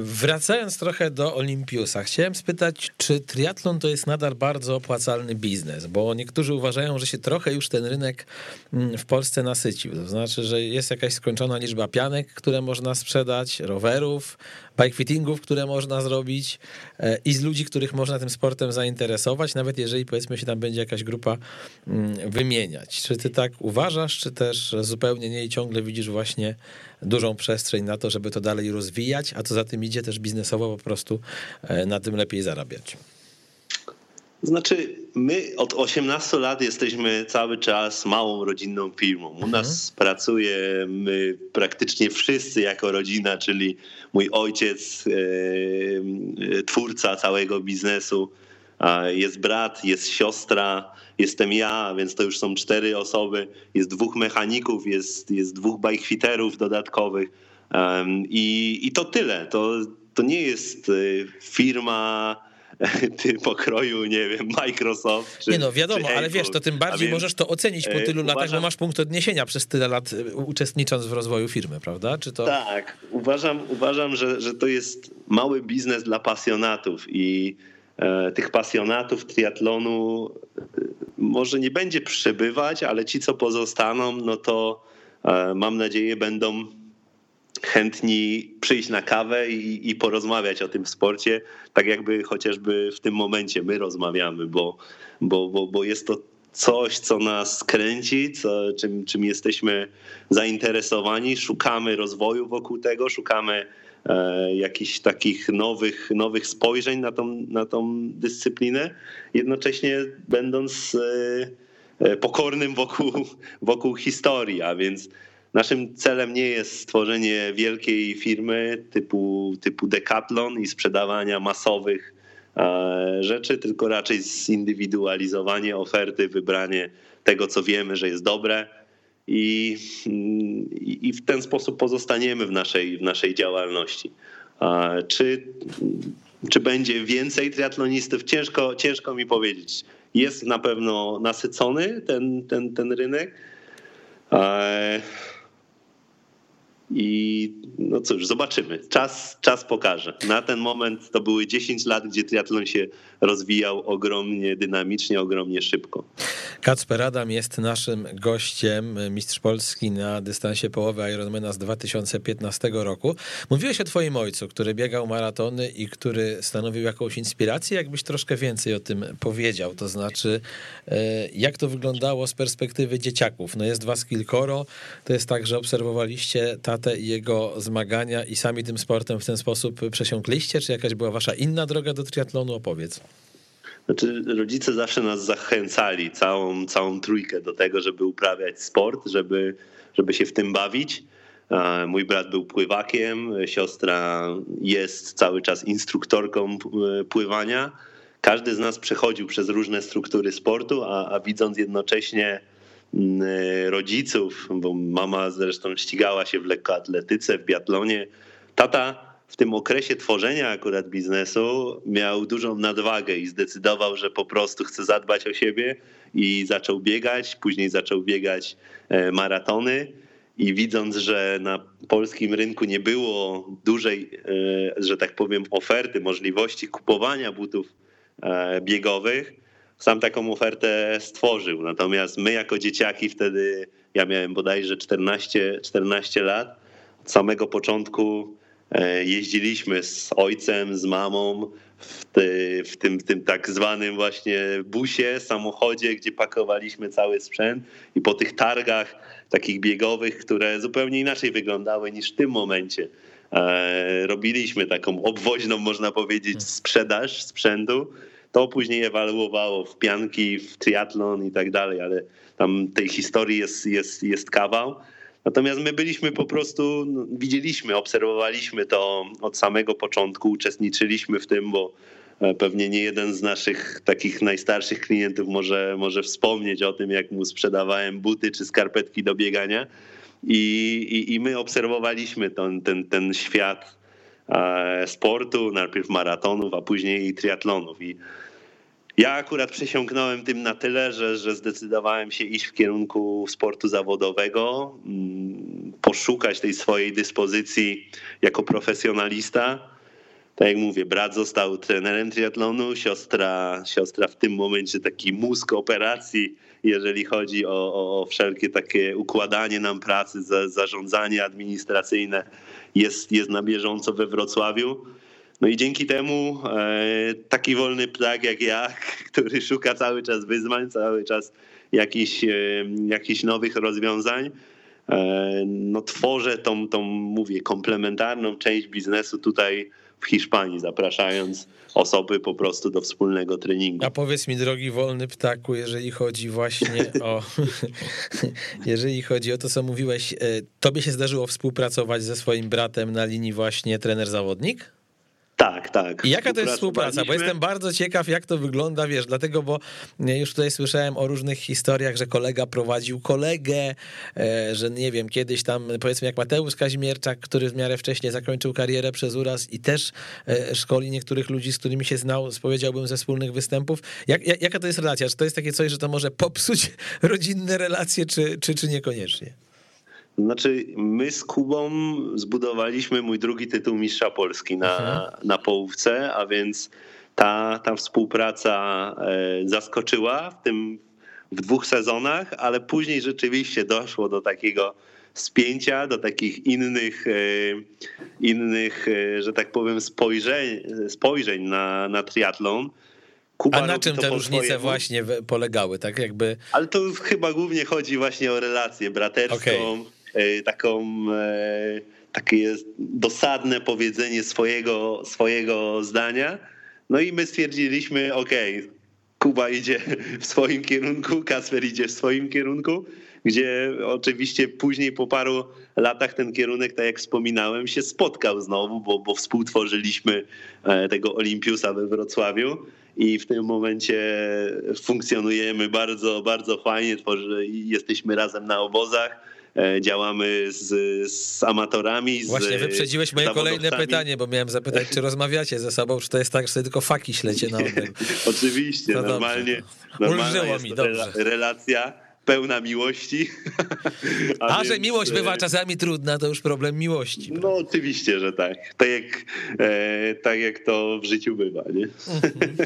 Wracając trochę do Olimpiusa, chciałem spytać, czy triatlon to jest nadal bardzo opłacalny biznes? Bo niektórzy uważają, że się trochę już ten rynek mm, w Polsce nasycił. To znaczy, że jest jakaś skończona liczba pianek, które można sprzedać, rowerów, bike fittingów, które można zrobić e, i z ludzi, których można tym sportem zainteresować, nawet jeżeli powiedzmy się tam będzie jakaś grupa mm, wymieniać. Czy ty tak uważasz, czy też zupełnie nie i ciągle widzisz właśnie dużą przestrzeń na to, żeby to dalej rozwijać, a co za tym idzie też biznesowo po prostu e, na tym lepiej zarabiać? Znaczy, my od 18 lat jesteśmy cały czas małą rodzinną firmą. U nas mhm. pracujemy praktycznie wszyscy jako rodzina, czyli mój ojciec, e, twórca całego biznesu, jest brat, jest siostra, jestem ja, więc to już są cztery osoby, jest dwóch mechaników, jest, jest dwóch bajkwiterów dodatkowych i, i to tyle. To, to nie jest y, firma *laughs* ty pokroju, nie wiem, Microsoft. Czy, nie no, wiadomo, ale wiesz, to tym bardziej więc, możesz to ocenić po e, tylu uważam, latach, bo masz punkt odniesienia przez tyle lat y, uczestnicząc w rozwoju firmy, prawda? Czy to... Tak, uważam, uważam że, że to jest mały biznes dla pasjonatów i tych pasjonatów triatlonu e, może nie będzie przybywać, ale ci, co pozostaną, no to e, mam nadzieję będą chętni przyjść na kawę i, i, porozmawiać o tym sporcie, tak jakby chociażby w tym momencie my rozmawiamy, bo, bo, bo, bo jest to coś, co nas kręci, co, czym, czym jesteśmy zainteresowani, szukamy rozwoju wokół tego, szukamy e, jakichś takich nowych, nowych spojrzeń na tą, na tą dyscyplinę, jednocześnie będąc e, e, pokornym wokół, *laughs* wokół historii, a więc Naszym celem nie jest stworzenie wielkiej firmy typu, typu Decathlon i sprzedawania masowych e, rzeczy, tylko raczej zindywidualizowanie oferty, wybranie tego, co wiemy, że jest dobre i, i w ten sposób pozostaniemy w naszej, w naszej działalności. Czy, czy będzie więcej triatlonistów? Ciężko, ciężko mi powiedzieć. Jest na pewno nasycony ten, ten, ten rynek. I no cóż, zobaczymy. Czas, czas pokaże. Na ten moment to były 10 lat, gdzie triatlon się rozwijał ogromnie dynamicznie, ogromnie szybko. Kacper Adam jest naszym gościem, mistrz Polski na dystansie połowy Ironmana z 2015 roku. Mówiłeś o twoim ojcu, który biegał maratony i który stanowił jakąś inspirację. Jakbyś troszkę więcej o tym powiedział, to znaczy e, jak to wyglądało z perspektywy dzieciaków. No jest was kilkoro, to jest tak, że obserwowaliście tatę i jego zmagania i sami tym sportem w ten sposób przesiąkliście, czy jakaś była wasza inna droga do triatlonu? Opowiedz. Znaczy, rodzice zawsze nas zachęcali, całą, całą trójkę do tego, żeby uprawiać sport, żeby, żeby się w tym bawić. Mój brat był pływakiem, siostra jest cały czas instruktorką pływania. Każdy z nas przechodził przez różne struktury sportu, a, a widząc jednocześnie rodziców, bo mama zresztą ścigała się w lekkoatletyce, w biatlonie, tata w tym okresie tworzenia akurat biznesu miał dużą nadwagę i zdecydował, że po prostu chce zadbać o siebie i zaczął biegać, później zaczął biegać e, maratony. I widząc, że na polskim rynku nie było dużej, e, że tak powiem, oferty, możliwości kupowania butów e, biegowych, sam taką ofertę stworzył. Natomiast my, jako dzieciaki, wtedy ja miałem bodajże 14, 14 lat, od samego początku E, jeździliśmy z ojcem, z mamą w, ty, w, tym, w tym tak zwanym właśnie busie, samochodzie, gdzie pakowaliśmy cały sprzęt i po tych targach takich biegowych, które zupełnie inaczej wyglądały niż w tym momencie. E, robiliśmy taką obwoźną, można powiedzieć, sprzedaż sprzętu. To później ewaluowało w pianki, w triatlon i tak dalej, ale tam tej historii jest, jest, jest kawał. Natomiast my byliśmy po prostu, no, widzieliśmy, obserwowaliśmy to od samego początku, uczestniczyliśmy w tym, bo e, pewnie nie jeden z naszych takich najstarszych klientów może, może wspomnieć o tym, jak mu sprzedawałem buty czy skarpetki do biegania. I, i, i my obserwowaliśmy ten, ten, ten świat sportu, najpierw maratonów, a później triatlonów. I ja akurat przesiąknąłem tym na tyle, że, że zdecydowałem się iść w kierunku sportu zawodowego, mm, poszukać tej swojej dyspozycji jako profesjonalista. Tak jak mówię, brat został trenerem triatlonu, siostra, siostra w tym momencie taki mózg operacji, jeżeli chodzi o, o wszelkie takie układanie nam pracy, zarządzanie administracyjne, jest, jest na bieżąco we Wrocławiu. No i dzięki temu e, taki wolny ptak jak ja, *laughs* który szuka cały czas wyzwań, cały czas jakichś, e, jakichś nowych rozwiązań, e, no tworzę tą, tą, mówię, komplementarną część biznesu tutaj w Hiszpanii, zapraszając osoby po prostu do wspólnego treningu. A powiedz mi, drogi wolny ptaku, jeżeli chodzi właśnie o *laughs* jeżeli chodzi o to, co mówiłeś, tobie się zdarzyło współpracować ze swoim bratem na linii właśnie trener-zawodnik? Tak, tak. I jaka to jest współpraca? Bo jestem bardzo ciekaw, jak to wygląda, wiesz, dlatego, bo już tutaj słyszałem o różnych historiach, że kolega prowadził kolegę, e, że nie wiem, kiedyś tam, powiedzmy jak Mateusz Kazimierczak, który w miarę wcześniej zakończył karierę przez uraz i też e, szkoli niektórych ludzi, z którymi się znał, powiedziałbym, ze wspólnych występów. Jak, jaka to jest relacja? Czy to jest takie coś, że to może popsuć *laughs* rodzinne relacje, czy, czy, czy niekoniecznie? Znaczy, my z Kubą zbudowaliśmy mój drugi tytuł Mistrza Polski na, mhm. na połówce, a więc ta, ta współpraca e, zaskoczyła w tym w dwóch sezonach, ale później rzeczywiście doszło do takiego spięcia, do takich innych, e, innych e, że tak powiem, spojrzeń, spojrzeń na, na triatlon. Kuba A na czym te różnice swojemu. właśnie polegały, tak jakby? Ale to chyba głównie chodzi właśnie o relację braterską. Okay taką, e, takie dosadne powiedzenie swojego, swojego zdania. No i my stwierdziliśmy, ok, Kuba idzie w swoim kierunku, Kasper idzie w swoim kierunku, gdzie oczywiście później po paru latach ten kierunek, tak jak wspominałem, się spotkał znowu, bo, bo współtworzyliśmy e, tego Olimpiusa we Wrocławiu i w tym momencie funkcjonujemy bardzo, bardzo fajnie, tworzy, jesteśmy razem na obozach e, działamy z, z amatorami. Z Właśnie wyprzedziłeś moje kolejne pytanie, bo miałem zapytać, czy *laughs* rozmawiacie ze sobą, czy to jest tak, że tylko faki ślecie na oddech. *laughs* Oczywiście, no normalnie, jest mi, dobrze. relacja pełna miłości. *laughs* A, A więc, że miłość e, bywa czasami trudna, to już problem miłości. No oczywiście, że tak. Tak jak, e, tak jak to w życiu bywa. Nie? Mhm.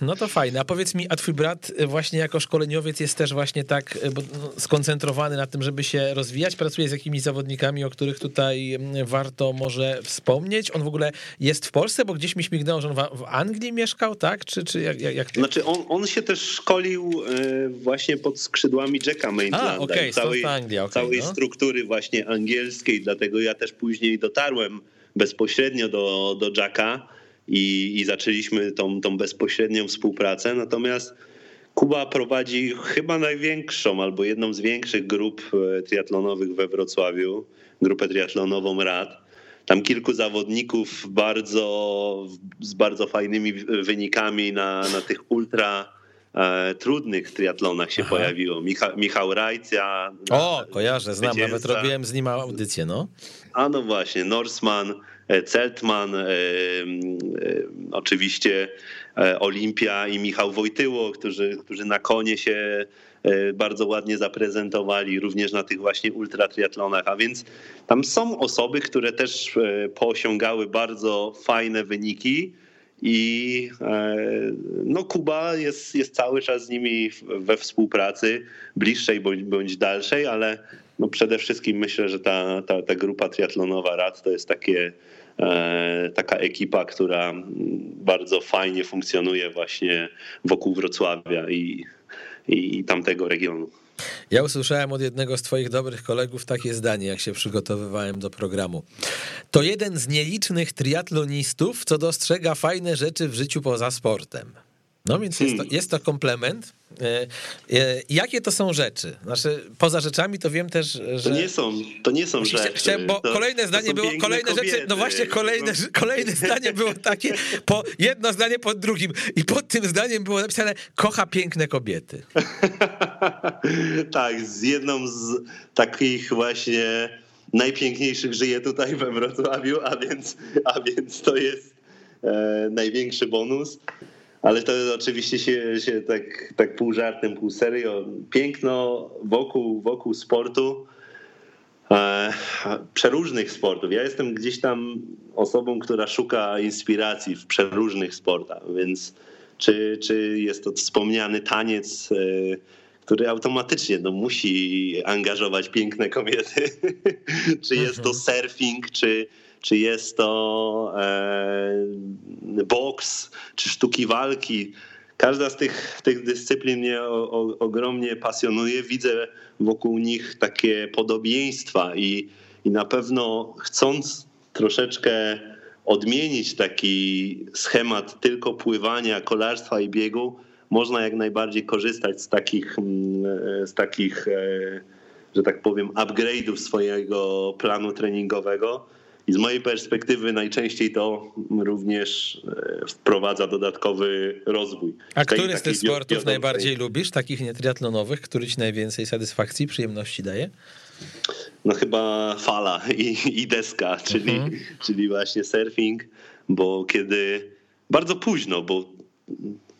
No to fajne. A powiedz mi, a twój brat właśnie jako szkoleniowiec jest też właśnie tak e, no, skoncentrowany na tym, żeby się rozwijać? Pracuje z jakimiś zawodnikami, o których tutaj warto może wspomnieć? On w ogóle jest w Polsce, bo gdzieś mi śmignęło, że on w Anglii mieszkał, tak? Czy, czy jak, jak... Znaczy on, on się też szkolił e, właśnie pod skrzydłami Jacka Maitland. A, okay, całej, Anglia, okay, całej no. struktury właśnie angielskiej, dlatego ja też później dotarłem bezpośrednio do, do Jacka i, i zaczęliśmy tą, tą bezpośrednią współpracę. Natomiast Kuba prowadzi chyba największą albo jedną z większych grup e, triatlonowych we Wrocławiu, grupę triatlonową RAD. Tam kilku zawodników bardzo, z bardzo fajnymi wynikami na, na tych ultra trudnych triatlonach się Aha. pojawiło. Micha, Michał Rajcja. O, kojarzę, znam, nawet robiłem z nim audycję, no. A no właśnie, Norseman, e, Celtman, e, oczywiście Olimpia i Michał Wojtyło, którzy, którzy na konie się bardzo ładnie zaprezentowali, również na tych właśnie ultratriatlonach, a więc tam są osoby, które też poosiągały bardzo fajne wyniki, i e, no, Kuba jest, jest cały czas z nimi we współpracy, bliższej bądź, bądź dalszej, ale no przede wszystkim myślę, że ta, ta, ta grupa triatlonowa RAD to jest takie, e, taka ekipa, która bardzo fajnie funkcjonuje właśnie wokół Wrocławia i, i, i tamtego regionu. Ja usłyszałem od jednego z Twoich dobrych kolegów takie zdanie, jak się przygotowywałem do programu. To jeden z nielicznych triatlonistów, co dostrzega fajne rzeczy w życiu poza sportem. No więc jest to, hmm. jest to komplement. E, e, jakie to są rzeczy? Znaczy, poza rzeczami to wiem też, że. To nie są, to nie są rzeczy. Chciałem, bo to, kolejne zdanie było. Kolejne kobiety. rzeczy. No właśnie, kolejne, kolejne *laughs* zdanie było takie, po, jedno zdanie pod drugim. I pod tym zdaniem było napisane: kocha piękne kobiety. *laughs* tak, z jedną z takich właśnie najpiękniejszych żyje tutaj we Wrocławiu, a więc, a więc to jest e, największy bonus ale to oczywiście się, się tak, tak pół żartem, pół serio. Piękno wokół, wokół sportu, e, przeróżnych sportów. Ja jestem gdzieś tam osobą, która szuka inspiracji w przeróżnych sportach, więc czy, czy jest to wspomniany taniec, e, który automatycznie no, musi angażować piękne kobiety, *laughs* czy jest to mhm. surfing, czy, czy jest to e, boks, czy sztuki walki. Każda z tych, tych dyscyplin mnie o, o, ogromnie pasjonuje. Widzę wokół nich takie podobieństwa i, i na pewno chcąc troszeczkę odmienić taki schemat tylko pływania, kolarstwa i biegu, można jak najbardziej korzystać z takich, mm, z takich e, że tak powiem, upgrade'ów swojego planu treningowego i z mojej perspektywy najczęściej to również e, wprowadza dodatkowy rozwój. A który z tych sportów najbardziej lubisz, takich nietriatlonowych, który ci najwięcej satysfakcji, przyjemności daje? No chyba fala i, i deska, *laughs* czyli, mhm. czyli właśnie surfing, bo kiedy bardzo późno, bo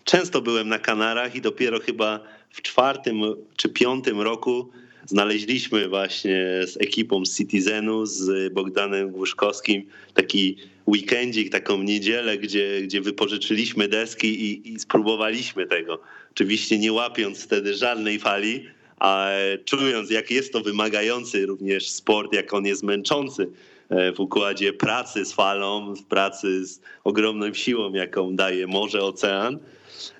często byłem na Kanarach i dopiero chyba w czwartym czy piątym roku znaleźliśmy właśnie z ekipą z Citizenu, z Bogdanem Głuszkowskim taki weekendzik, taką niedzielę, gdzie, gdzie wypożyczyliśmy deski i, i spróbowaliśmy tego. Oczywiście nie łapiąc wtedy żadnej fali, a czując jak jest to wymagający również sport, jak on jest męczący e, w układzie pracy z falą, w pracy z ogromną siłą, jaką daje morze, ocean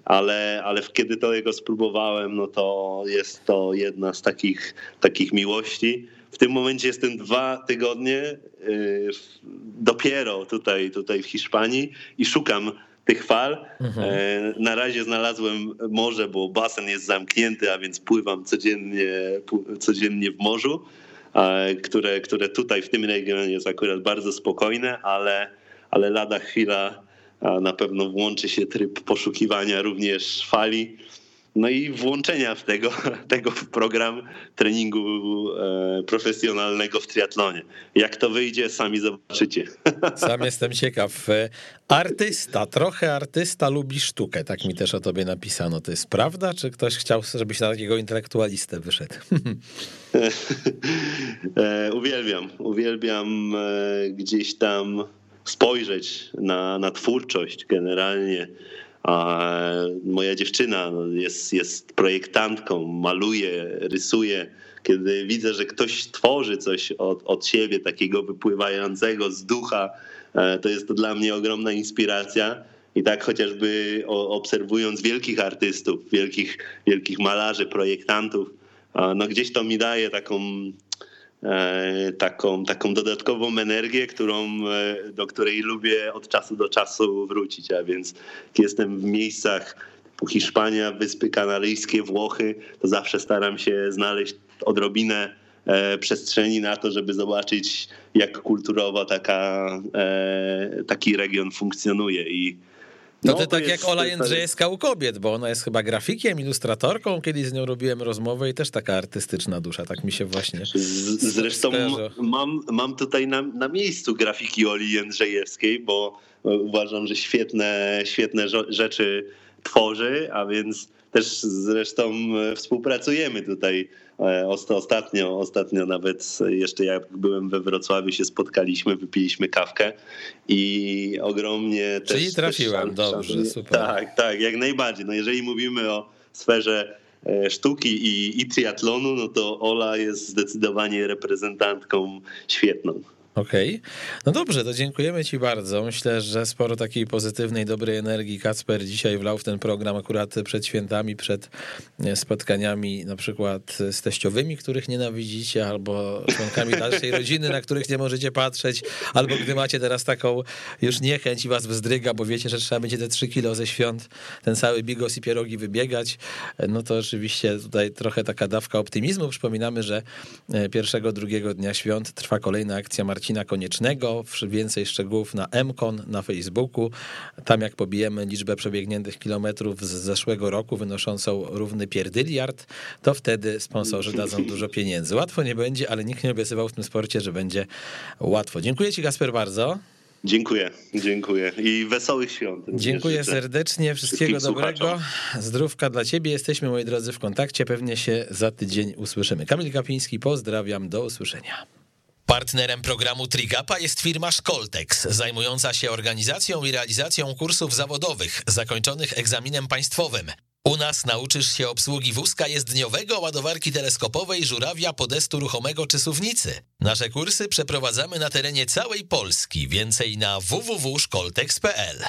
ale, ale kiedy to jego spróbowałem, no to jest to jedna z takich, takich miłości. W tym momencie jestem dwa tygodnie y, dopiero tutaj, tutaj w Hiszpanii i szukam tych fal. Mhm. Na razie znalazłem morze, bo basen jest zamknięty, a więc pływam codziennie, codziennie w morzu, które, które tutaj w tym regionie jest akurat bardzo spokojne, ale, ale lada chwila na pewno włączy się tryb poszukiwania również fali no i włączenia w tego, *laughs* tego w program treningu e, profesjonalnego w triatlonie. Jak to wyjdzie, sami zobaczycie. *laughs* Sam jestem ciekaw. Artysta, trochę artysta lubi sztukę, tak mi też o tobie napisano. To jest prawda, czy ktoś chciał, żebyś na takiego intelektualistę wyszedł? *laughs* E, uwielbiam, uwielbiam e, gdzieś tam spojrzeć na, na twórczość generalnie moja dziewczyna jest, jest projektantką, maluje, rysuje. Kiedy widzę, że ktoś tworzy coś od, od siebie, takiego wypływającego z ducha, e, to jest to dla mnie ogromna inspiracja. I tak chociażby obserwując wielkich artystów, wielkich, wielkich malarzy, projektantów, no gdzieś to mi daje taką taką, taką dodatkową energię, którą, e, do której lubię od czasu do czasu wrócić. A więc jestem w miejscach typu Hiszpania, Wyspy Kanaryjskie, Włochy, to zawsze staram się znaleźć odrobinę e, przestrzeni na to, żeby zobaczyć, jak kulturowo taka, taki region funkcjonuje. I no, to, to tak jak Ola Jędrzejewska u kobiet, bo ona jest chyba grafikiem, ilustratorką. Kiedyś z nią robiłem rozmowę i też taka artystyczna dusza, tak mi się właśnie. Z, zresztą mam, mam tutaj na, na miejscu grafiki Oli Jędrzejewskiej, bo uważam, że świetne, świetne rzeczy tworzy, a więc też zresztą współpracujemy tutaj E, ostatnio, ostatnio nawet jeszcze jak byłem we Wrocławiu się spotkaliśmy, wypiliśmy kawkę i ogromnie Czyli też... trafiłem, też, dobrze, super. Tak, tak, jak najbardziej. No jeżeli mówimy o sferze e, sztuki i, i triatlonu, no to Ola jest zdecydowanie reprezentantką świetną. Okej. Okay. No dobrze, to dziękujemy Ci bardzo. Myślę, że sporo takiej pozytywnej, dobrej energii Kacper dzisiaj wlał w ten program akurat przed świętami, przed spotkaniami na przykład z teściowymi, których nienawidzicie, albo członkami *laughs* dalszej rodziny, na których nie możecie patrzeć, albo gdy macie teraz taką już niechęć i was wzdryga, bo wiecie, że trzeba będzie te 3 kilo ze świąt, ten cały bigos i pierogi wybiegać, no to oczywiście tutaj trochę taka dawka optymizmu. Przypominamy, że e, pierwszego, drugiego dnia świąt trwa kolejna akcja Marcina Marcina Koniecznego. Więcej szczegółów na MKON na Facebooku. Tam jak pobijemy liczbę przebiegniętych kilometrów z zeszłego roku wynoszącą równy pierdyliard, to wtedy sponsorzy dadzą dużo pieniędzy. Łatwo nie będzie, ale nikt nie obiecywał w tym sporcie, że będzie łatwo. Dziękuję ci Gasper bardzo. Dziękuję, dziękuję i wesołych świąt. Dziękuję serdecznie, wszystkiego dobrego. Słuchaczom. Zdrówka dla ciebie. Jesteśmy, moi drodzy, w kontakcie. Pewnie się za tydzień usłyszymy. Kamil Kapiński, pozdrawiam, do usłyszenia. Partnerem programu Trigapa jest firma Szkoltex, zajmująca się organizacją i realizacją kursów zawodowych zakończonych egzaminem państwowym. U nas nauczysz się obsługi wózka jezdniowego, ładowarki teleskopowej, żurawia, podestu ruchomego czy suwnicy. Nasze kursy przeprowadzamy na terenie całej Polski. Więcej na www.szkoltex.pl.